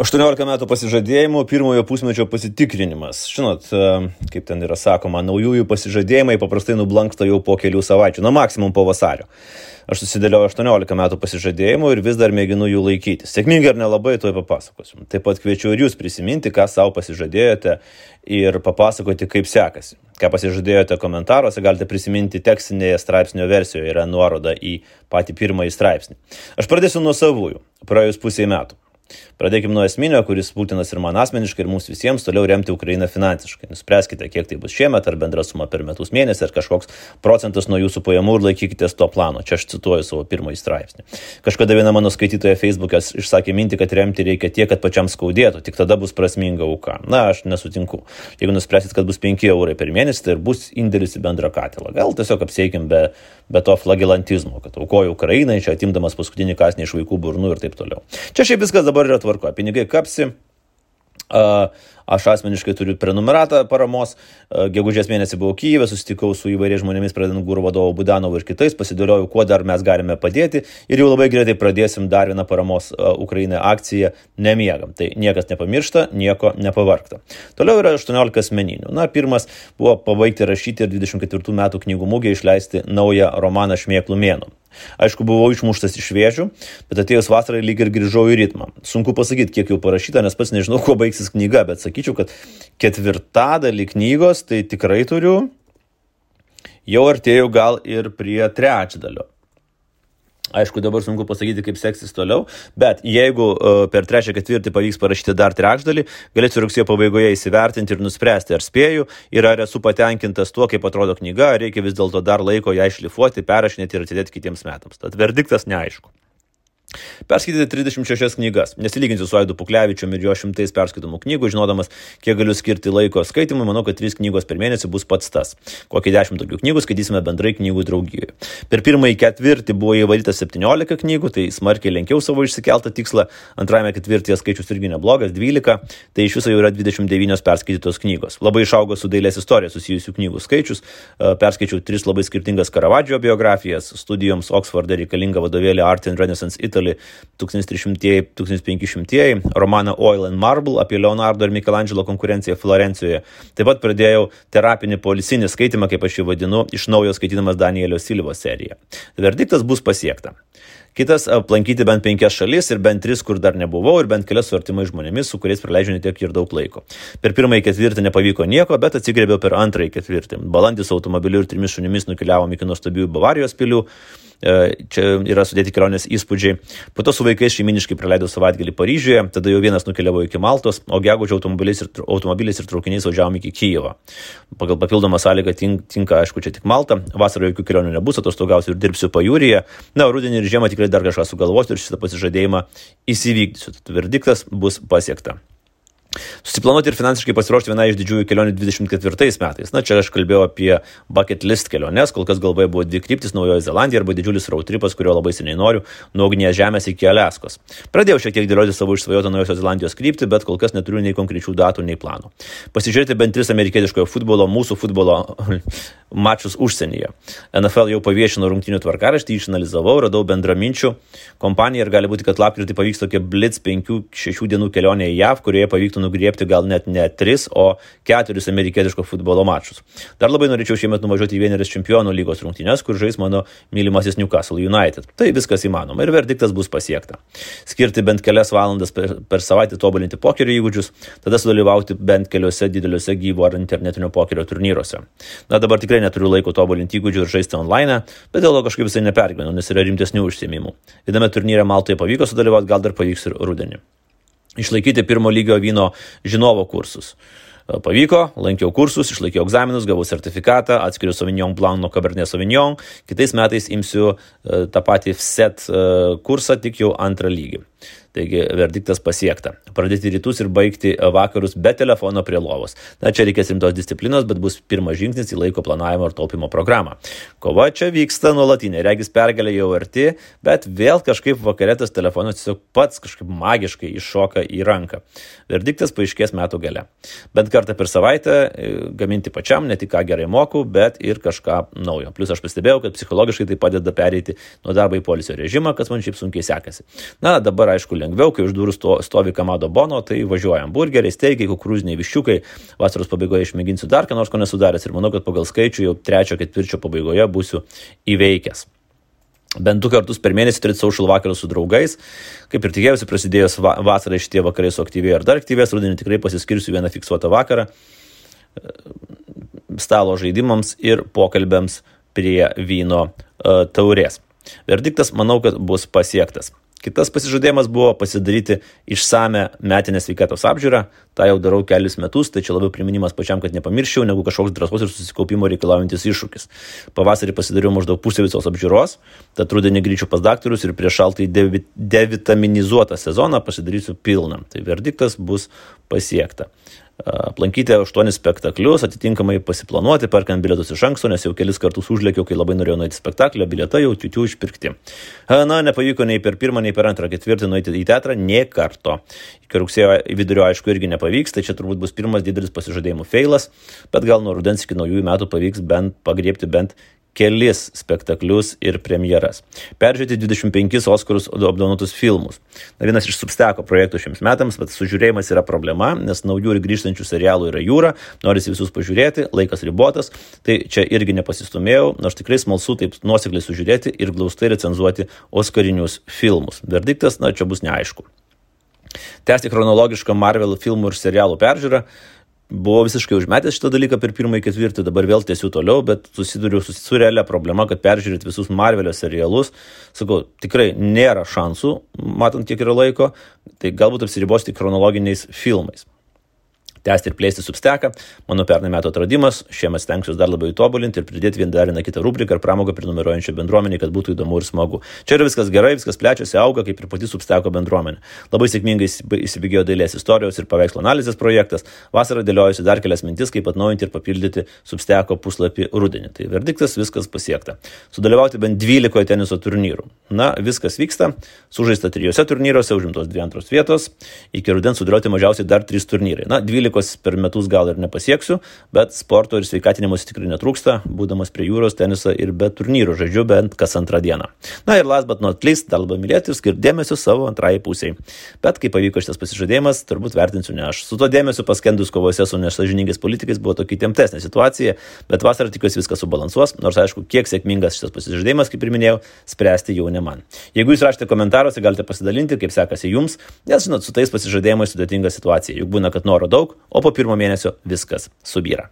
18 metų pasižadėjimų, pirmojo pusmečio pasitikrinimas. Žinot, e, kaip ten yra sakoma, naujųjų pasižadėjimai paprastai nublanksta jau po kelių savaičių, na maksimum po vasario. Aš susidėliau 18 metų pasižadėjimų ir vis dar mėginu jų laikytis. Sėkmingai ar nelabai, to papasakosiu. Taip pat kviečiu ir jūs prisiminti, ką savo pasižadėjote ir papasakoti, kaip sekasi. Ką pasižadėjote komentaruose, galite prisiminti tekstinėje straipsnio versijoje, yra nuoroda į patį pirmąjį straipsnį. Aš pradėsiu nuo savųjų, praėjus pusiai metų. Pradėkime nuo esminio, kuris būtinas ir man asmeniškai, ir mums visiems toliau remti Ukrainą finansiškai. Nuspręskite, kiek tai bus šiemet, ar bendra suma per metus mėnesį, ar kažkoks procentas nuo jūsų pajamų ir laikykitės to plano. Čia aš cituoju savo pirmąjį straipsnį. Kažkada viena mano skaitytoja Facebook'e išsakė mintį, kad remti reikia tiek, kad pačiam skaudėtų, tik tada bus prasminga auka. Na, aš nesutinku. Jeigu nuspręsit, kad bus 5 eurai per mėnesį, tai ir bus indėlis į bendrą katilą. Gal tiesiog apsiekim be, be to flagilantizmo, kad aukoju Ukrainai, čia atimdamas paskutinį kasnį iš vaikų burnų ir taip toliau. Čia šiaip viskas dabar yra tvarko, pinigai kapsi. Aš asmeniškai turiu prenumeratą paramos. Gegužės mėnesį buvau Kyivė, susitikau su įvairiais žmonėmis, pradedant gūrų vadovu Budanovu ir kitais, pasidėliojau, kuo dar mes galime padėti ir jau labai greitai pradėsim dar vieną paramos Ukrainai akciją Nemiegam. Tai niekas nepamiršta, nieko nepavarkta. Toliau yra 18 asmeninių. Na, pirmas buvo pabaigti rašyti ir 24 metų knygų mūgė išleisti naują romaną Šmėklų mėnų. Aišku, buvau išmuštas iš vėžių, bet atėjus vasarai lyg ir grįžau į ritmą. Sunku pasakyti, kiek jau parašyta, nes pats nežinau, kuo baigsis knyga, bet sakyčiau, kad ketvirtadalį knygos tai tikrai turiu. Jau artėjau gal ir prie trečdalio. Aišku, dabar sunku pasakyti, kaip seksis toliau, bet jeigu uh, per trečią ketvirtį pavyks parašyti dar trečdalį, galėsiu rugsėjo pabaigoje įsivertinti ir nuspręsti, ar spėju ir ar esu patenkintas tuo, kaip atrodo knyga, ar reikia vis dėlto dar laiko ją išlifuoti, perrašinėti ir atidėti kitiems metams. Tad verdiktas neaišku. Perskaityti 36 knygas. Nesilyginsiu su Aidu Puklevičiu ir jo šimtais perskaitomų knygų, žinodamas, kiek galiu skirti laiko skaitimui, manau, kad 3 knygos per mėnesį bus pats tas. Kokį 10 tokių knygų skaitysime bendrai knygų draugijoje. Per pirmąjį ketvirtį buvo įvaryta 17 knygų, tai smarkiai lenkiau savo išsikeltą tikslą. Antrajame ketvirtyje skaičius irgi neblogas - 12, tai iš viso jau yra 29 perskaitytos knygos. Labai išaugo su dailės istorija susijusių knygų skaičius. Perskaičiau 3 labai skirtingas Karavadžio biografijas, studijoms Oksforde reikalingą vadovėlį Art and Renaissance Italy Italy 1300-1500, romaną Oil and Marble apie Leonardo ir Michelangelo konkurenciją Florencijoje. Taip pat pradėjau terapinį polisinį skaitimą, kaip aš jį vadinu, iš naujo skaitydamas Danielio Silvos seriją. Verdiktas bus pasiekta. Kitas - aplankyti bent penkias šalis ir bent tris, kur dar nebuvau, ir bent kelias su artimai žmonėmis, su kuriais praleidžiu netiek ir daug laiko. Per pirmąjį ketvirtį nepavyko nieko, bet atsigrėbiau per antrąjį ketvirtį. Balandis automobiliu ir trimis šunimis nukeliavom iki nuostabių Bavarijos pilių. E, čia yra sudėti kelionės įspūdžiai. Po to su vaikais šeiminiškai praleidau savaitgalį Paryžiuje, tada jau vienas nukeliavo iki Maltos, o gegužė automobiliais ir, automobiliais ir traukiniais važiavom iki Kyjevo. Pagal papildomą sąlygą tink, tinka, aišku, čia tik Malta, vasarą jokių kelionių nebus, atostogausiu ir dirbsiu pajūryje, na, rudenį ir žiemą tikrai dar kažką sugalvosiu ir šitą pasižadėjimą įsivykdysiu. Tad verdiktas bus pasiekta. Susiplanuoti ir finansiškai pasiruošti vieną iš didžiųjų kelionių 24 metais. Na, čia aš kalbėjau apie bucket list keliones, kol kas galvoje buvo dvi kryptis - Naujojo Zelandija arba didžiulis road tripas, kurio labai seniai noriu - nuo Ugnės žemės iki Aleskos. Pradėjau šiek tiek dėlioti savo išsvajotą Naujosios Zelandijos kryptį, bet kol kas neturiu nei konkrečių datų, nei planų. Pasižiūrėti bent tris amerikietiškojo futbolo, mūsų futbolo mačus užsienyje. NFL jau paviešino rungtinių tvarkaraštį, išanalizavau, radau bendraminčių kompaniją ir gali būti, kad lapkritį pavyks tokia blitz 5-6 dienų kelionė į JAV, kurioje pavyktų reikėtų nugriepti gal net ne tris, o keturis amerikietiško futbolo mačus. Dar labai norėčiau šiemet nuvažiuoti į vienerias čempionų lygos rungtynes, kur žais mano mylimasis Newcastle United. Tai viskas įmanoma ir verdiktas bus pasiekta. Skirti bent kelias valandas per, per savaitę tobulinti pokerio įgūdžius, tada sudalyvauti bent keliuose dideliuose gyvo ar internetinio pokerio turnyruose. Na dabar tikrai neturiu laiko tobulinti įgūdžių ir žaisti online, bet dėl to kažkaip visai nepergyvenu, nes yra rimtesnių užsiemimų. Viename turnyre Maltoje pavyko sudalyvauti, gal dar pavyks ir rudenį išlaikyti pirmo lygio vyno žinovo kursus. E, pavyko, lankiau kursus, išlaikiau egzaminus, gavau sertifikatą, atskiriu Sauvignon Blanc nuo Cabernet Sauvignon. Kitais metais imsiu e, tą patį FSET e, kursą, tik jau antrą lygį. Taigi verdiktas pasiekta. Pradėti rytus ir baigti vakarus be telefono prie lovos. Na, čia reikės rimtos disciplinos, bet bus pirmas žingsnis į laiko planavimo ir taupimo programą. Kova čia vyksta nuolatinė, regis pergalė jau arti, bet vėl kažkaip vakarė tas telefonas tiesiog pats kažkaip magiškai iššoka į ranką. Verdiktas paaiškės metų gale. Bent kartą per savaitę e, gaminti pačiam, ne tik ką gerai moku, bet ir kažką naujo. Plus aš pastebėjau, kad psichologiškai tai padeda pereiti nuo darbo į polisio režimą, kas man šiaip sunkiai sekasi. Na, dabar vasarą, aišku, lengviau, kai už durų stovi kamado bono, tai važiuojam burgeriai, steigiai, kukurūziniai viščiukai. Vasaros pabaigoje išmėginsiu dar ką nors ko nesudaręs ir manau, kad pagal skaičių jau trečio ketvirčio pabaigoje būsiu įveikęs. Bent du kartus per mėnesį turėti social vakarus su draugais. Kaip ir tikėjausi, prasidėjus vasarai šitie vakarai suaktyvėjo ir dar aktyvės, rudenį tikrai pasiskirsiu vieną fiksuotą vakarą stalo žaidimams ir pokalbėms prie vyno e, taurės. Verdiktas manau, kad bus pasiektas. Kitas pasižadėjimas buvo pasidaryti išsame metinę sveikatos apžiūrą. Ta jau darau kelius metus, tai čia labiau priminimas pačiam, kad nepamirščiau, negu kažkoks drąsos ir susikaupimo reikalaujantis iššūkis. Pavasarį pasidariau maždaug pusę visos apžiūros, tad rudenį grįšiu pas daktarus ir prieš šaltai devitaminizuotą sezoną pasidarysiu pilną. Tai verdiktas bus pasiekta aplankyti aštuonis spektaklius, atitinkamai pasiplanuoti, perkant bilietus iš anksto, nes jau kelis kartus užlėkiau, kai labai norėjau nueiti spektaklį, bilietai jau tiutių išpirkti. Na, nepavyko nei per pirmą, nei per antrą, ketvirtą nueiti į teatrą, nie karto. Iki rugsėjo vidurio, aišku, irgi nepavyks, tai čia turbūt bus pirmas didelis pasižadėjimų feilas, bet gal nuo rudens iki naujųjų metų pavyks bent pagriepti bent kelis spektaklius ir premjeras. Peržiūrėti 25 Oskarus apdovanotus filmus. Na, vienas iš substeko projektų šiems metams, bet sužiūrėjimas yra problema, nes naujų ir grįžtančių serialų yra jūra, norisi visus pažiūrėti, laikas ribotas, tai čia irgi nepasistumėjau, nors tikrai smalsu taip nuosekliai sužiūrėti ir glaustai recenzuoti Oskarinius filmus. Verdiktas, na, čia bus neaišku. Tęsti chronologišką Marvel filmų ir serialų peržiūrą buvau visiškai užmetęs šitą dalyką per pirmąjį ketvirtį, dabar vėl tiesiu toliau, bet susiduriu su, realia problema, kad peržiūrėti visus Marvelio serialus, sakau, tikrai nėra šansų, matant kiek yra laiko, tai galbūt apsiribos tik chronologiniais filmais tęsti ir plėsti substeką. Mano pernai metų atradimas, šiemet stengsiuosi dar labiau įtobulinti ir pridėti vien dar vieną kitą rubriką ar pramogą prenumeruojančią bendruomenį, kad būtų įdomu ir smagu. Čia yra viskas gerai, viskas plečiasi, auga kaip ir pati substeko bendruomenė. Labai sėkmingai įsibėgėjo dailės istorijos ir paveikslo analizės projektas. Vasarą dėliojasi dar kelias mintis, kaip atnaujinti ir papildyti substeko puslapį rudenį. Tai verdiktas viskas pasiekta. Sudalyvauti bent 12 teniso turnyrų. Na, viskas vyksta. Sužaista trijose turnyruose, užimtos dvi antros vietos. Iki rudens sudėlioti mažiausiai dar trys turnyrai. Na, 12 dvylikos per metus gal ir nepasieksiu, bet sporto ir sveikatinimosi tikrai netrūksta, būdamas prie jūros, tenisą ir be turnyrų žaidžiu bent kas antrą dieną. Na ir last but not least, dar labiau mylėti ir skirti dėmesio savo antrai pusiai. Bet kai pavyko šitas pasižadėjimas, turbūt vertinsiu ne aš. Su to dėmesiu paskendus kovose su nesažiningais politikais buvo tokia temtesnė situacija, bet vasarą tikiuosi viską subalansuos, nors aišku, kiek sėkmingas šitas pasižadėjimas, kaip ir minėjau, spręsti jau ne man. Jeigu jūs rašėte komentaruose, galite pasidalinti, kaip sekasi jums, nes žinot, su tais pasižadėjimais sudėtinga situacija. Juk būna, kad noro daug, o po pirmo mėnesio viskas subyra.